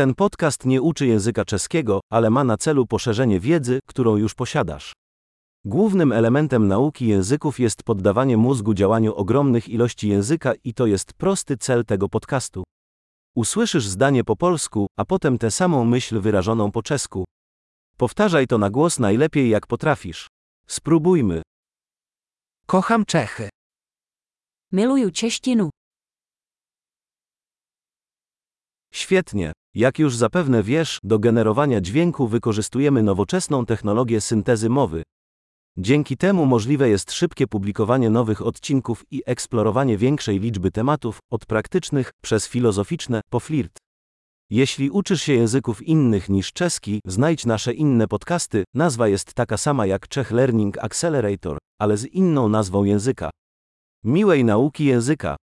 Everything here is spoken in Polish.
Ten podcast nie uczy języka czeskiego, ale ma na celu poszerzenie wiedzy, którą już posiadasz. Głównym elementem nauki języków jest poddawanie mózgu działaniu ogromnych ilości języka i to jest prosty cel tego podcastu. Usłyszysz zdanie po polsku, a potem tę samą myśl wyrażoną po czesku. Powtarzaj to na głos najlepiej jak potrafisz. Spróbujmy. Kocham Czechy. Miluju češtinu. Świetnie. Jak już zapewne wiesz, do generowania dźwięku wykorzystujemy nowoczesną technologię syntezy mowy. Dzięki temu możliwe jest szybkie publikowanie nowych odcinków i eksplorowanie większej liczby tematów, od praktycznych, przez filozoficzne, po flirt. Jeśli uczysz się języków innych niż czeski, znajdź nasze inne podcasty. Nazwa jest taka sama jak Czech Learning Accelerator, ale z inną nazwą języka. Miłej nauki języka.